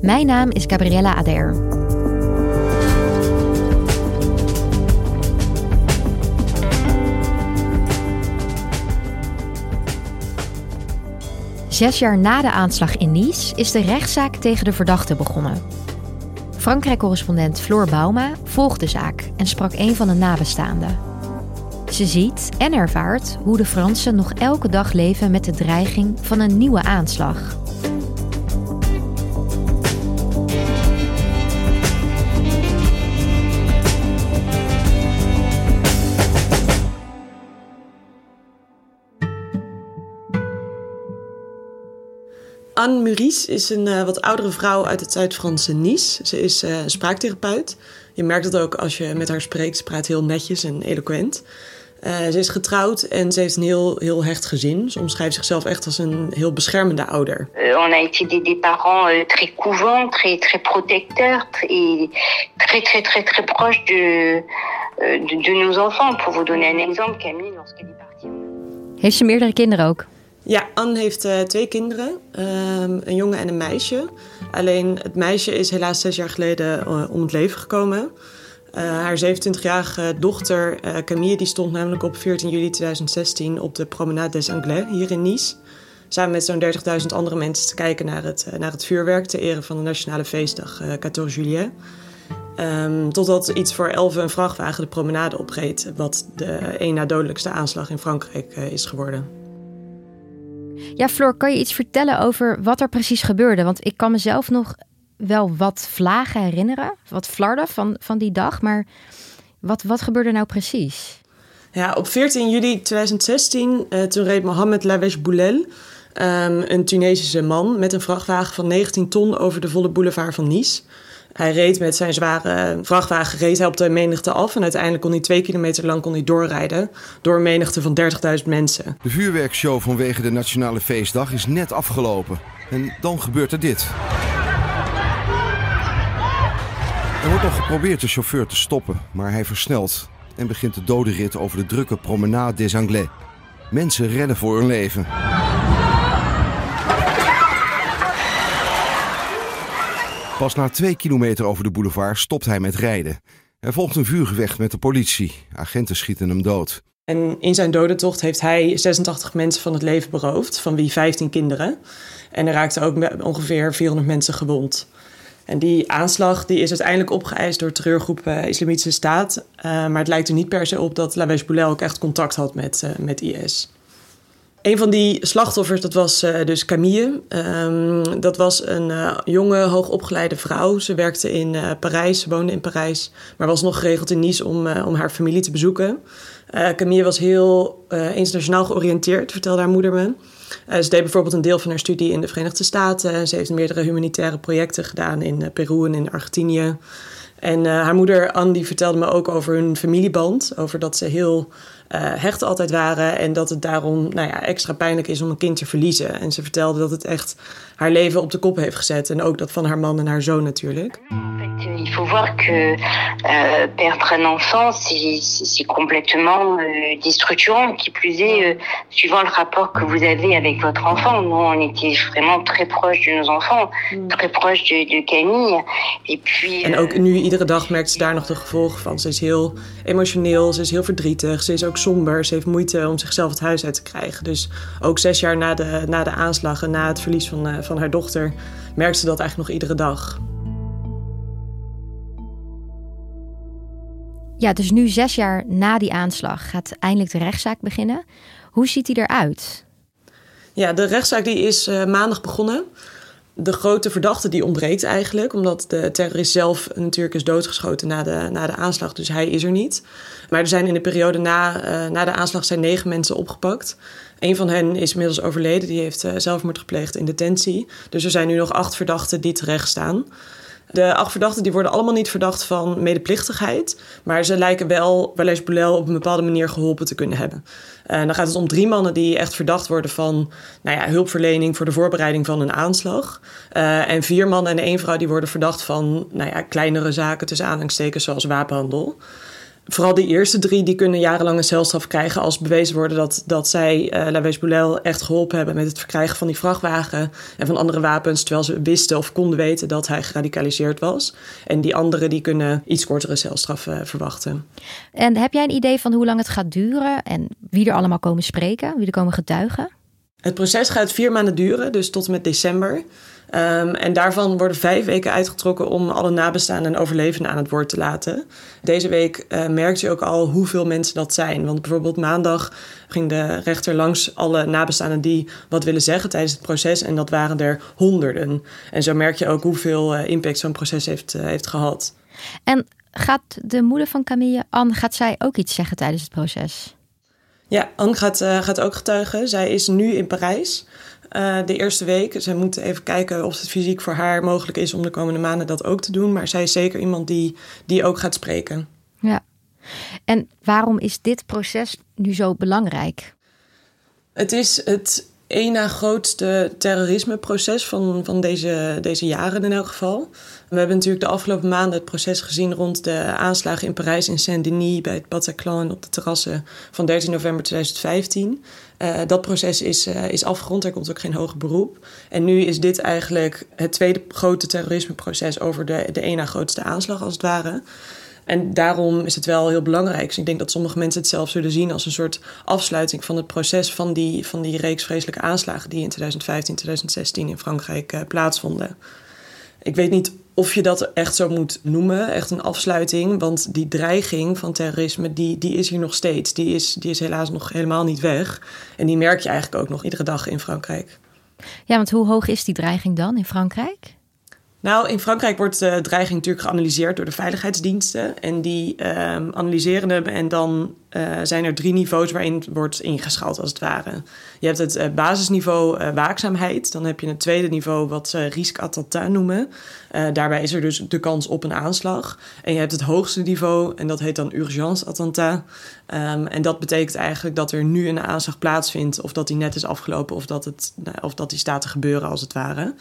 Mijn naam is Gabriella Ader. Zes jaar na de aanslag in Nice is de rechtszaak tegen de verdachte begonnen. Frankrijk-correspondent Floor Bauma volgt de zaak en sprak een van de nabestaanden. Ze ziet en ervaart hoe de Fransen nog elke dag leven met de dreiging van een nieuwe aanslag. Anne Muris is een uh, wat oudere vrouw uit het Zuid-Franse Nice. Ze is uh, een spraaktherapeut. Je merkt het ook als je met haar spreekt. Ze praat heel netjes en eloquent. Uh, ze is getrouwd en ze heeft een heel, heel hecht gezin. Ze omschrijft zichzelf echt als een heel beschermende ouder. on a été des, des parents euh, très couvents, très, très protecteurs et très, très, très, très proches de, euh, de, de nos enfants. Pour vous donner un exemple, Camille, lorsqu'elle est partie. Heeft ze meerdere kinderen ook? Ja, Anne heeft uh, twee kinderen, um, een jongen en een meisje. Alleen het meisje is helaas zes jaar geleden uh, om het leven gekomen. Uh, haar 27-jarige dochter Camille die stond namelijk op 14 juli 2016 op de Promenade des Anglais hier in Nice. Samen met zo'n 30.000 andere mensen te kijken naar het, naar het vuurwerk ter ere van de nationale feestdag 14 juillet. Um, totdat iets voor 11 een vrachtwagen de promenade opreed, wat de één na dodelijkste aanslag in Frankrijk is geworden. Ja, Floor, kan je iets vertellen over wat er precies gebeurde? Want ik kan mezelf nog wel wat vlagen herinneren, wat flarden van, van die dag. Maar wat, wat gebeurde nou precies? Ja, op 14 juli 2016, uh, toen reed Mohamed Lawesh Boulel, um, een Tunesische man, met een vrachtwagen van 19 ton over de volle boulevard van Nice. Hij reed met zijn zware vrachtwagen reed hij op de menigte af. En uiteindelijk kon hij twee kilometer lang kon hij doorrijden. Door een menigte van 30.000 mensen. De vuurwerkshow vanwege de Nationale Feestdag is net afgelopen. En dan gebeurt er dit. Er wordt nog geprobeerd de chauffeur te stoppen, maar hij versnelt en begint de dodenrit over de drukke promenade des Anglais. Mensen rennen voor hun leven. Pas na twee kilometer over de boulevard stopt hij met rijden. Er volgt een vuurgevecht met de politie. Agenten schieten hem dood. En in zijn dodentocht heeft hij 86 mensen van het leven beroofd, van wie 15 kinderen. En er raakten ook ongeveer 400 mensen gewond. En die aanslag die is uiteindelijk opgeëist door terreurgroep uh, Islamitische Staat. Uh, maar het lijkt er niet per se op dat Lawesh Boulel ook echt contact had met, uh, met IS. Een van die slachtoffers, dat was uh, dus Camille. Um, dat was een uh, jonge, hoogopgeleide vrouw. Ze werkte in uh, Parijs, ze woonde in Parijs, maar was nog geregeld in Nice om, om haar familie te bezoeken. Camille was heel internationaal georiënteerd, vertelde haar moeder me. ze deed bijvoorbeeld een deel van haar studie in de Verenigde Staten. Ze heeft meerdere humanitaire projecten gedaan in Peru en in Argentinië. En haar moeder die vertelde me ook over hun familieband. Over dat ze heel hecht altijd waren. En dat het daarom nou ja, extra pijnlijk is om een kind te verliezen. En ze vertelde dat het echt haar leven op de kop heeft gezet. En ook dat van haar man en haar zoon natuurlijk. Il faut voir que euh, perdre un enfant, c'est complètement euh, déstructurant. Qui plus est, euh, suivant le rapport que vous avez avec votre enfant. Nous, on était vraiment très proche de nos enfants, mm. très proche de, de Camille. Et puis, en ook nu, iedere dag merkt ze daar nog de gevolgen van. Ze is heel emotioneel, ze is heel verdrietig, ze is ook somber. Ze heeft moeite om zichzelf het huis uit te krijgen. Dus ook zes jaar na de, na de aanslag en na het verlies van, uh, van haar dochter, merkt ze dat eigenlijk nog iedere dag. Ja, dus nu zes jaar na die aanslag gaat eindelijk de rechtszaak beginnen. Hoe ziet die eruit? Ja, de rechtszaak die is uh, maandag begonnen. De grote verdachte die ontbreekt eigenlijk, omdat de terrorist zelf natuurlijk is doodgeschoten na de, na de aanslag, dus hij is er niet. Maar er zijn in de periode na, uh, na de aanslag zijn negen mensen opgepakt. Een van hen is inmiddels overleden, die heeft uh, zelfmoord gepleegd in detentie. Dus er zijn nu nog acht verdachten die terecht staan. De acht verdachten die worden allemaal niet verdacht van medeplichtigheid. Maar ze lijken wel Walès Boulel op een bepaalde manier geholpen te kunnen hebben. En dan gaat het om drie mannen die echt verdacht worden van nou ja, hulpverlening voor de voorbereiding van een aanslag. Uh, en vier mannen en één vrouw die worden verdacht van nou ja, kleinere zaken tussen aanhalingstekens zoals wapenhandel vooral die eerste drie die kunnen jarenlange celstraf krijgen als bewezen worden dat, dat zij uh, La Boulel echt geholpen hebben met het verkrijgen van die vrachtwagen en van andere wapens, terwijl ze wisten of konden weten dat hij geradicaliseerd was. En die anderen die kunnen iets kortere celstraffen uh, verwachten. En heb jij een idee van hoe lang het gaat duren en wie er allemaal komen spreken, wie er komen getuigen? Het proces gaat vier maanden duren, dus tot en met december. Um, en daarvan worden vijf weken uitgetrokken om alle nabestaanden en overlevenden aan het woord te laten. Deze week uh, merkt je ook al hoeveel mensen dat zijn. Want bijvoorbeeld maandag ging de rechter langs alle nabestaanden die wat willen zeggen tijdens het proces. En dat waren er honderden. En zo merk je ook hoeveel uh, impact zo'n proces heeft, uh, heeft gehad. En gaat de moeder van Camille, Anne, gaat zij ook iets zeggen tijdens het proces? Ja, Anne gaat, gaat ook getuigen. Zij is nu in Parijs. Uh, de eerste week. Zij moet even kijken of het fysiek voor haar mogelijk is om de komende maanden dat ook te doen. Maar zij is zeker iemand die, die ook gaat spreken. Ja. En waarom is dit proces nu zo belangrijk? Het is het één na grootste terrorismeproces van, van deze, deze jaren in elk geval. We hebben natuurlijk de afgelopen maanden het proces gezien rond de aanslagen in Parijs in Saint-Denis bij het Bataclan op de terrassen van 13 november 2015. Uh, dat proces is, uh, is afgerond, er komt ook geen hoger beroep. En nu is dit eigenlijk het tweede grote terrorismeproces over de, de één na grootste aanslag als het ware. En daarom is het wel heel belangrijk. Dus ik denk dat sommige mensen het zelf zullen zien als een soort afsluiting van het proces van die, van die reeks vreselijke aanslagen die in 2015, 2016 in Frankrijk uh, plaatsvonden. Ik weet niet of je dat echt zo moet noemen, echt een afsluiting. Want die dreiging van terrorisme, die, die is hier nog steeds. Die is, die is helaas nog helemaal niet weg. En die merk je eigenlijk ook nog iedere dag in Frankrijk. Ja, want hoe hoog is die dreiging dan in Frankrijk? Nou, in Frankrijk wordt de dreiging natuurlijk geanalyseerd door de veiligheidsdiensten. En die uh, analyseren hem en dan uh, zijn er drie niveaus waarin wordt ingeschaald, als het ware. Je hebt het uh, basisniveau waakzaamheid. Dan heb je het tweede niveau wat ze risque attentat noemen. daarbij is er dus de kans op een aanslag. En je hebt het hoogste niveau en dat heet dan urgence attentat. Um, en dat betekent eigenlijk dat er nu een aanslag plaatsvindt... of dat die net is afgelopen of dat, het, of dat die staat te gebeuren, als het ware.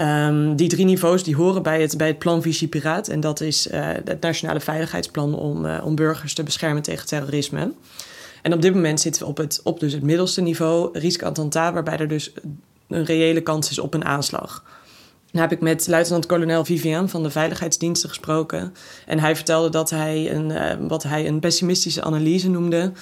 Um, die drie niveaus die horen bij het, bij het plan Vichy Piraat. En dat is uh, het Nationale Veiligheidsplan om, uh, om burgers te beschermen tegen terrorisme. En op dit moment zitten we op het, op dus het middelste niveau, risque attentat, waarbij er dus een reële kans is op een aanslag. Dan heb ik met luitenant-kolonel Vivien van de Veiligheidsdiensten gesproken. En hij vertelde dat hij een, uh, wat hij een pessimistische analyse noemde,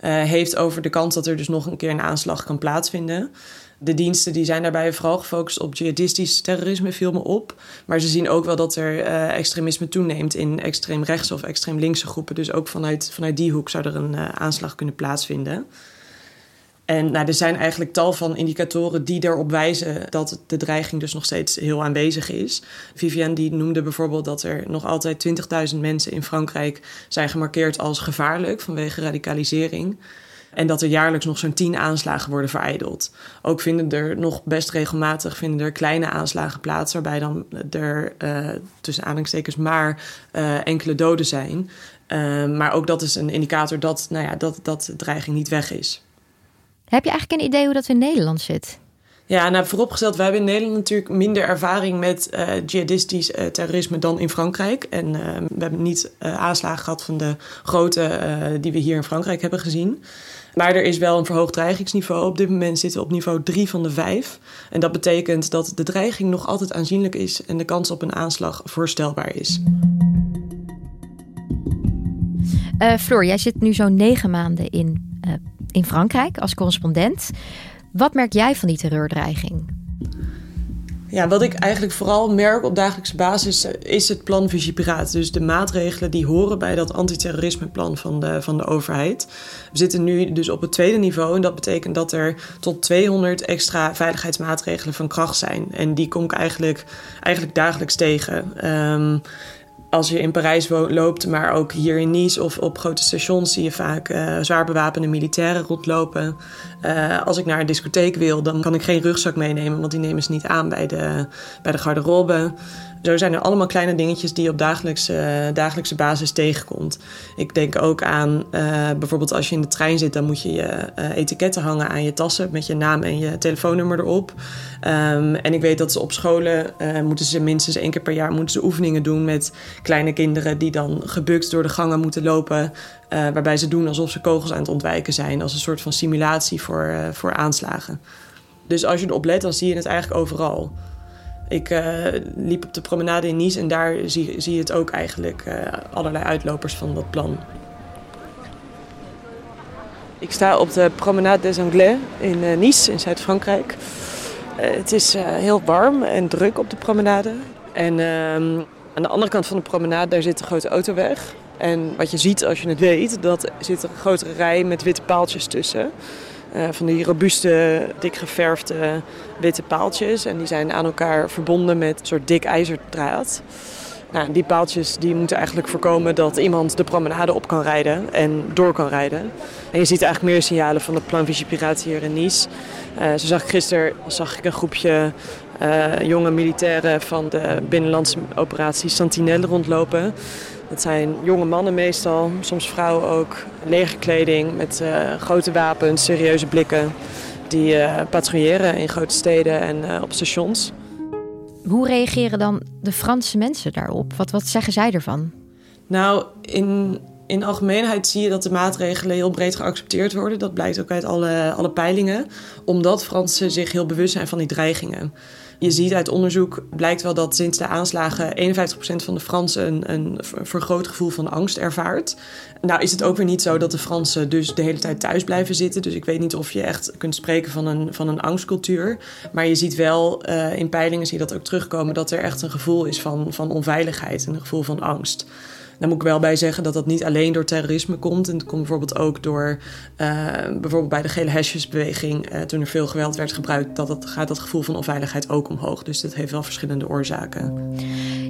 heeft over de kans dat er dus nog een keer een aanslag kan plaatsvinden. De diensten die zijn daarbij vooral gefocust op jihadistisch terrorisme, viel me op. Maar ze zien ook wel dat er uh, extremisme toeneemt in extreem rechtse of extreem linkse groepen. Dus ook vanuit, vanuit die hoek zou er een uh, aanslag kunnen plaatsvinden. En nou, er zijn eigenlijk tal van indicatoren die erop wijzen dat de dreiging dus nog steeds heel aanwezig is. Vivienne die noemde bijvoorbeeld dat er nog altijd 20.000 mensen in Frankrijk zijn gemarkeerd als gevaarlijk vanwege radicalisering. En dat er jaarlijks nog zo'n tien aanslagen worden vereideld. Ook vinden er nog best regelmatig vinden er kleine aanslagen plaats, waarbij dan er uh, tussen aanhalingstekens maar uh, enkele doden zijn. Uh, maar ook dat is een indicator dat, nou ja, dat, dat de dreiging niet weg is. Heb je eigenlijk een idee hoe dat in Nederland zit? Ja, nou vooropgesteld, wij hebben in Nederland natuurlijk minder ervaring met uh, jihadistisch uh, terrorisme dan in Frankrijk. En uh, we hebben niet aanslagen gehad van de grote die we hier in Frankrijk hebben gezien. Maar er is wel een verhoogd dreigingsniveau. Op dit moment zitten we op niveau 3 van de 5. En dat betekent dat de dreiging nog altijd aanzienlijk is en de kans op een aanslag voorstelbaar is. Floor, jij zit nu zo'n negen maanden in, in Frankrijk als correspondent. Wat merk jij van die terreurdreiging? Ja, wat ik eigenlijk vooral merk op dagelijkse basis is het plan Vigipiraat. Dus de maatregelen die horen bij dat antiterrorismeplan van de, van de overheid. We zitten nu dus op het tweede niveau en dat betekent dat er tot 200 extra veiligheidsmaatregelen van kracht zijn. En die kom ik eigenlijk, eigenlijk dagelijks tegen. Um, als je in Parijs loopt, maar ook hier in Nice of op grote stations zie je vaak uh, zwaar bewapende militairen rondlopen. Uh, als ik naar een discotheek wil, dan kan ik geen rugzak meenemen, want die nemen ze niet aan bij de, bij de garderobe. Zo zijn er allemaal kleine dingetjes die je op dagelijkse, dagelijkse basis tegenkomt. Ik denk ook aan uh, bijvoorbeeld als je in de trein zit, dan moet je je uh, etiketten hangen aan je tassen met je naam en je telefoonnummer erop. Um, en ik weet dat ze op scholen moeten ze minstens één keer per jaar moeten ze oefeningen doen met kleine kinderen die dan gebukt door de gangen moeten lopen. waarbij ze doen alsof ze kogels aan het ontwijken zijn, als een soort van simulatie voor, voor aanslagen. Dus als je erop let, dan zie je het eigenlijk overal. Ik uh, liep op de promenade in Nice en daar zie, zie je het ook eigenlijk, uh, allerlei uitlopers van dat plan. Ik sta op de Promenade des Anglais in uh, Nice, in Zuid-Frankrijk. het is heel warm en druk op de promenade. En ehm, aan de andere kant van de promenade daar zit een grote autoweg. En wat je ziet als je het weet, dat zit een grotere rij met witte paaltjes tussen. Uh, van die robuuste, dik geverfde witte paaltjes. En die zijn aan elkaar verbonden met een soort dik ijzerdraad. Nou, die paaltjes die moeten eigenlijk voorkomen dat iemand de promenade op kan rijden en door kan rijden. En je ziet eigenlijk meer signalen van Plan Vigipiraat hier in Nice. Uh, zo zag ik gisteren zag ik een groepje uh, jonge militairen van de binnenlandse operatie Sentinelle rondlopen. Dat zijn jonge mannen meestal, soms vrouwen ook. Legerkleding met uh, grote wapens, serieuze blikken. Die uh, patrouilleren in grote steden en uh, op stations. Hoe reageren dan de Franse mensen daarop? Wat, wat zeggen zij ervan? Nou, in, in algemeenheid zie je dat de maatregelen heel breed geaccepteerd worden. Dat blijkt ook uit alle, alle peilingen. Omdat Fransen zich heel bewust zijn van die dreigingen. Je ziet uit onderzoek, blijkt wel dat sinds de aanslagen 51% van de Fransen een, een vergroot gevoel van angst ervaart. Nou is het ook weer niet zo dat de Fransen dus de hele tijd thuis blijven zitten. Dus ik weet niet of je echt kunt spreken van een, van een angstcultuur. Maar je ziet wel, uh, in peilingen zie je dat ook terugkomen, dat er echt een gevoel is van, van onveiligheid en een gevoel van angst. Daar moet ik wel bij zeggen dat dat niet alleen door terrorisme komt. En het komt bijvoorbeeld ook door, uh, bijvoorbeeld bij de gele hesjesbeweging, uh, toen er veel geweld werd gebruikt, dat gaat dat gevoel van onveiligheid ook omhoog. Dus dat heeft wel verschillende oorzaken.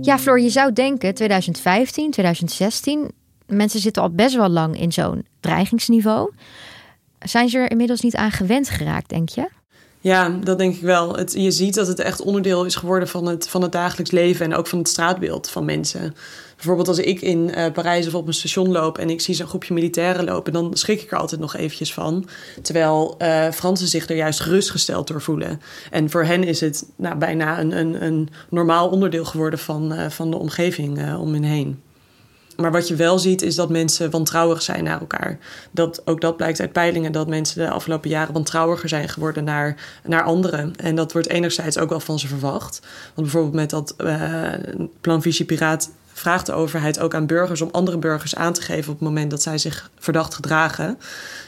Ja, Floor, je zou denken 2015, 2016, mensen zitten al best wel lang in zo'n dreigingsniveau. Zijn ze er inmiddels niet aan gewend geraakt, denk je? Ja, dat denk ik wel. Het, je ziet dat het echt onderdeel is geworden van het, van het dagelijks leven en ook van het straatbeeld van mensen. Bijvoorbeeld als ik in uh, Parijs of op een station loop en ik zie zo'n groepje militairen lopen, dan schrik ik er altijd nog eventjes van. Terwijl uh, Fransen zich er juist gerustgesteld door voelen. En voor hen is het nou, bijna een, een, een normaal onderdeel geworden van, uh, van de omgeving om hen heen. Maar wat je wel ziet is dat mensen wantrouwig zijn naar elkaar. Dat, ook dat blijkt uit peilingen dat mensen de afgelopen jaren wantrouwiger zijn geworden naar, naar anderen. En dat wordt enerzijds ook wel van ze verwacht. Want bijvoorbeeld met dat uh, plan Visie Piraat vraagt de overheid ook aan burgers om andere burgers aan te geven op het moment dat zij zich verdacht gedragen.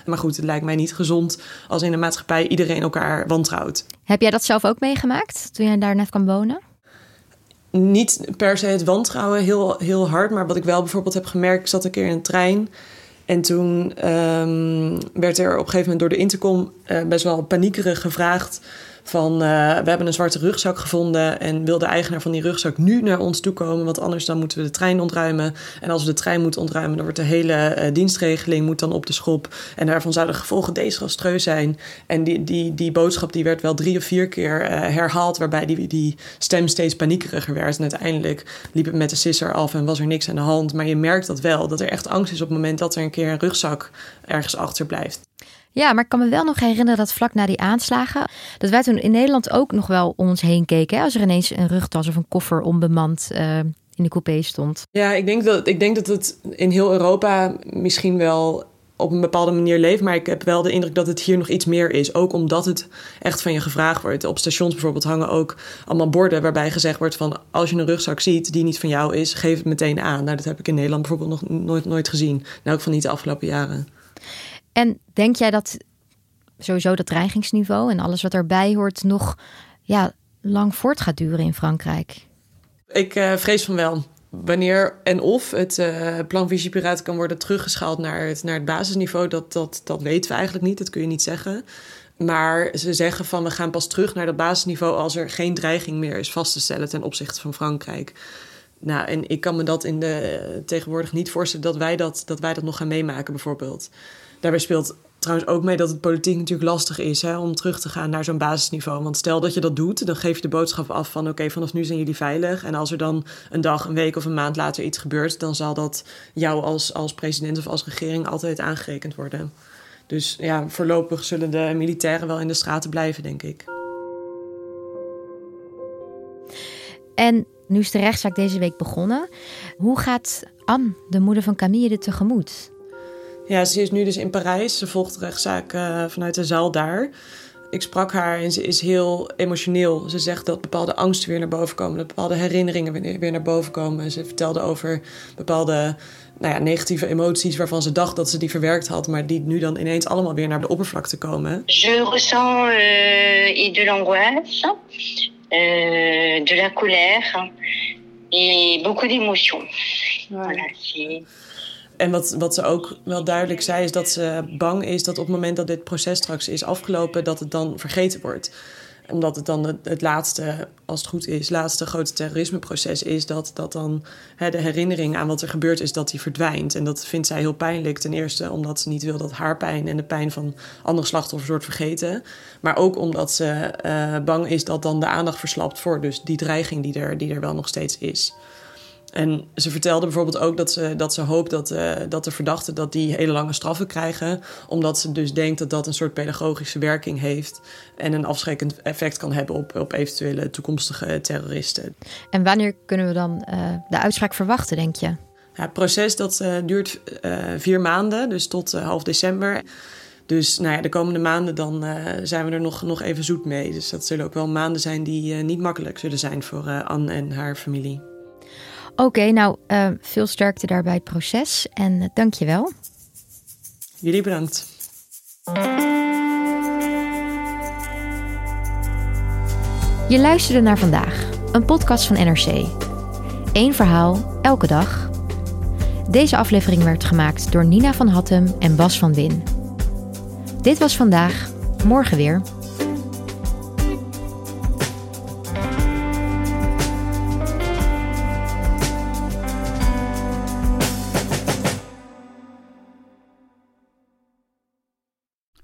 Maar goed, het lijkt mij niet gezond als in de maatschappij iedereen elkaar wantrouwt. Heb jij dat zelf ook meegemaakt toen jij daar net kwam wonen? Niet per se het wantrouwen heel, heel hard, maar wat ik wel bijvoorbeeld heb gemerkt, ik zat een keer in een trein. En toen um, werd er op een gegeven moment door de intercom uh, best wel paniekerig gevraagd van uh, we hebben een zwarte rugzak gevonden en wil de eigenaar van die rugzak nu naar ons toe komen, want anders dan moeten we de trein ontruimen. En als we de trein moeten ontruimen, dan wordt de hele uh, dienstregeling moet dan op de schop. En daarvan zouden de gevolgen desastreus zijn. En die, die, die boodschap die werd wel drie of vier keer uh, herhaald, waarbij die, die stem steeds paniekeriger werd. En uiteindelijk liep het met de sisser af en was er niks aan de hand. Maar je merkt dat wel, dat er echt angst is op het moment dat er een keer een rugzak ergens achter blijft. Ja, maar ik kan me wel nog herinneren dat vlak na die aanslagen, dat wij toen in Nederland ook nog wel om ons heen keken. Hè, als er ineens een rugtas of een koffer onbemand uh, in de coupé stond. Ja, ik denk, dat, ik denk dat het in heel Europa misschien wel op een bepaalde manier leeft. Maar ik heb wel de indruk dat het hier nog iets meer is. Ook omdat het echt van je gevraagd wordt. Op stations bijvoorbeeld hangen ook allemaal borden waarbij gezegd wordt van... als je een rugzak ziet die niet van jou is, geef het meteen aan. Nou, dat heb ik in Nederland bijvoorbeeld nog nooit, nooit gezien. Nou, ook van niet de afgelopen jaren. En denk jij dat sowieso dat dreigingsniveau en alles wat erbij hoort nog ja, lang voort gaat duren in Frankrijk? Ik uh, vrees van wel. Wanneer en of het uh, plan Vigipiraat kan worden teruggeschaald naar het, naar het basisniveau, dat, dat, dat weten we eigenlijk niet. Dat kun je niet zeggen. Maar ze zeggen van we gaan pas terug naar dat basisniveau als er geen dreiging meer is vast te stellen ten opzichte van Frankrijk. Nou, en ik kan me dat in de tegenwoordig niet voorstellen dat wij dat, dat wij dat nog gaan meemaken, bijvoorbeeld. Daarbij speelt trouwens ook mee dat het politiek natuurlijk lastig is hè, om terug te gaan naar zo'n basisniveau. Want stel dat je dat doet, dan geef je de boodschap af van oké, vanaf nu zijn jullie veilig. En als er dan een dag, een week of een maand later iets gebeurt, dan zal dat jou als, als president of als regering altijd aangerekend worden. Dus ja, voorlopig zullen de militairen wel in de straten blijven, denk ik. En nu is de rechtszaak deze week begonnen. Hoe gaat Anne, de moeder van Camille, er tegemoet? Ja, ze is nu dus in Parijs. Ze volgt de rechtszaak uh, vanuit de zaal daar. Ik sprak haar en ze is heel emotioneel. Ze zegt dat bepaalde angsten weer naar boven komen, dat bepaalde herinneringen weer naar boven komen. Ze vertelde over bepaalde nou ja, negatieve emoties waarvan ze dacht dat ze die verwerkt had, maar die nu dan ineens allemaal weer naar de oppervlakte komen. Je ressens uh, de l'angoisse, uh, de la colère et beaucoup d'émotions. Voilà, en wat, wat ze ook wel duidelijk zei, is dat ze bang is dat op het moment dat dit proces straks is afgelopen, dat het dan vergeten wordt. Omdat het dan het, laatste, als het goed is, laatste grote terrorismeproces is, dat, dat dan hè, de herinnering aan wat er gebeurd is, dat die verdwijnt. En dat vindt zij heel pijnlijk. Ten eerste omdat ze niet wil dat haar pijn en de pijn van andere slachtoffers wordt vergeten. Maar ook omdat ze uh, bang is dat dan de aandacht verslapt voor dus die dreiging die er, die er wel nog steeds is. En ze vertelde bijvoorbeeld ook dat ze, dat ze hoopt dat, uh, dat de verdachten dat die hele lange straffen krijgen. Omdat ze dus denkt dat dat een soort pedagogische werking heeft. En een afschrikkend effect kan hebben op, op eventuele toekomstige terroristen. En wanneer kunnen we dan uh, de uitspraak verwachten, denk je? Ja, het proces dat, uh, duurt vier maanden, dus tot half december. Dus nou ja, de komende maanden dan zijn we er nog, nog even zoet mee. Dus dat zullen ook wel maanden zijn die niet makkelijk zullen zijn voor Anne en haar familie. Oké, nou uh, veel sterkte daarbij het proces en uh, dank je wel. Jullie bedankt. Je luisterde naar vandaag, een podcast van NRC. Eén verhaal, elke dag. Deze aflevering werd gemaakt door Nina van Hattem en Bas van Win. Dit was vandaag, morgen weer.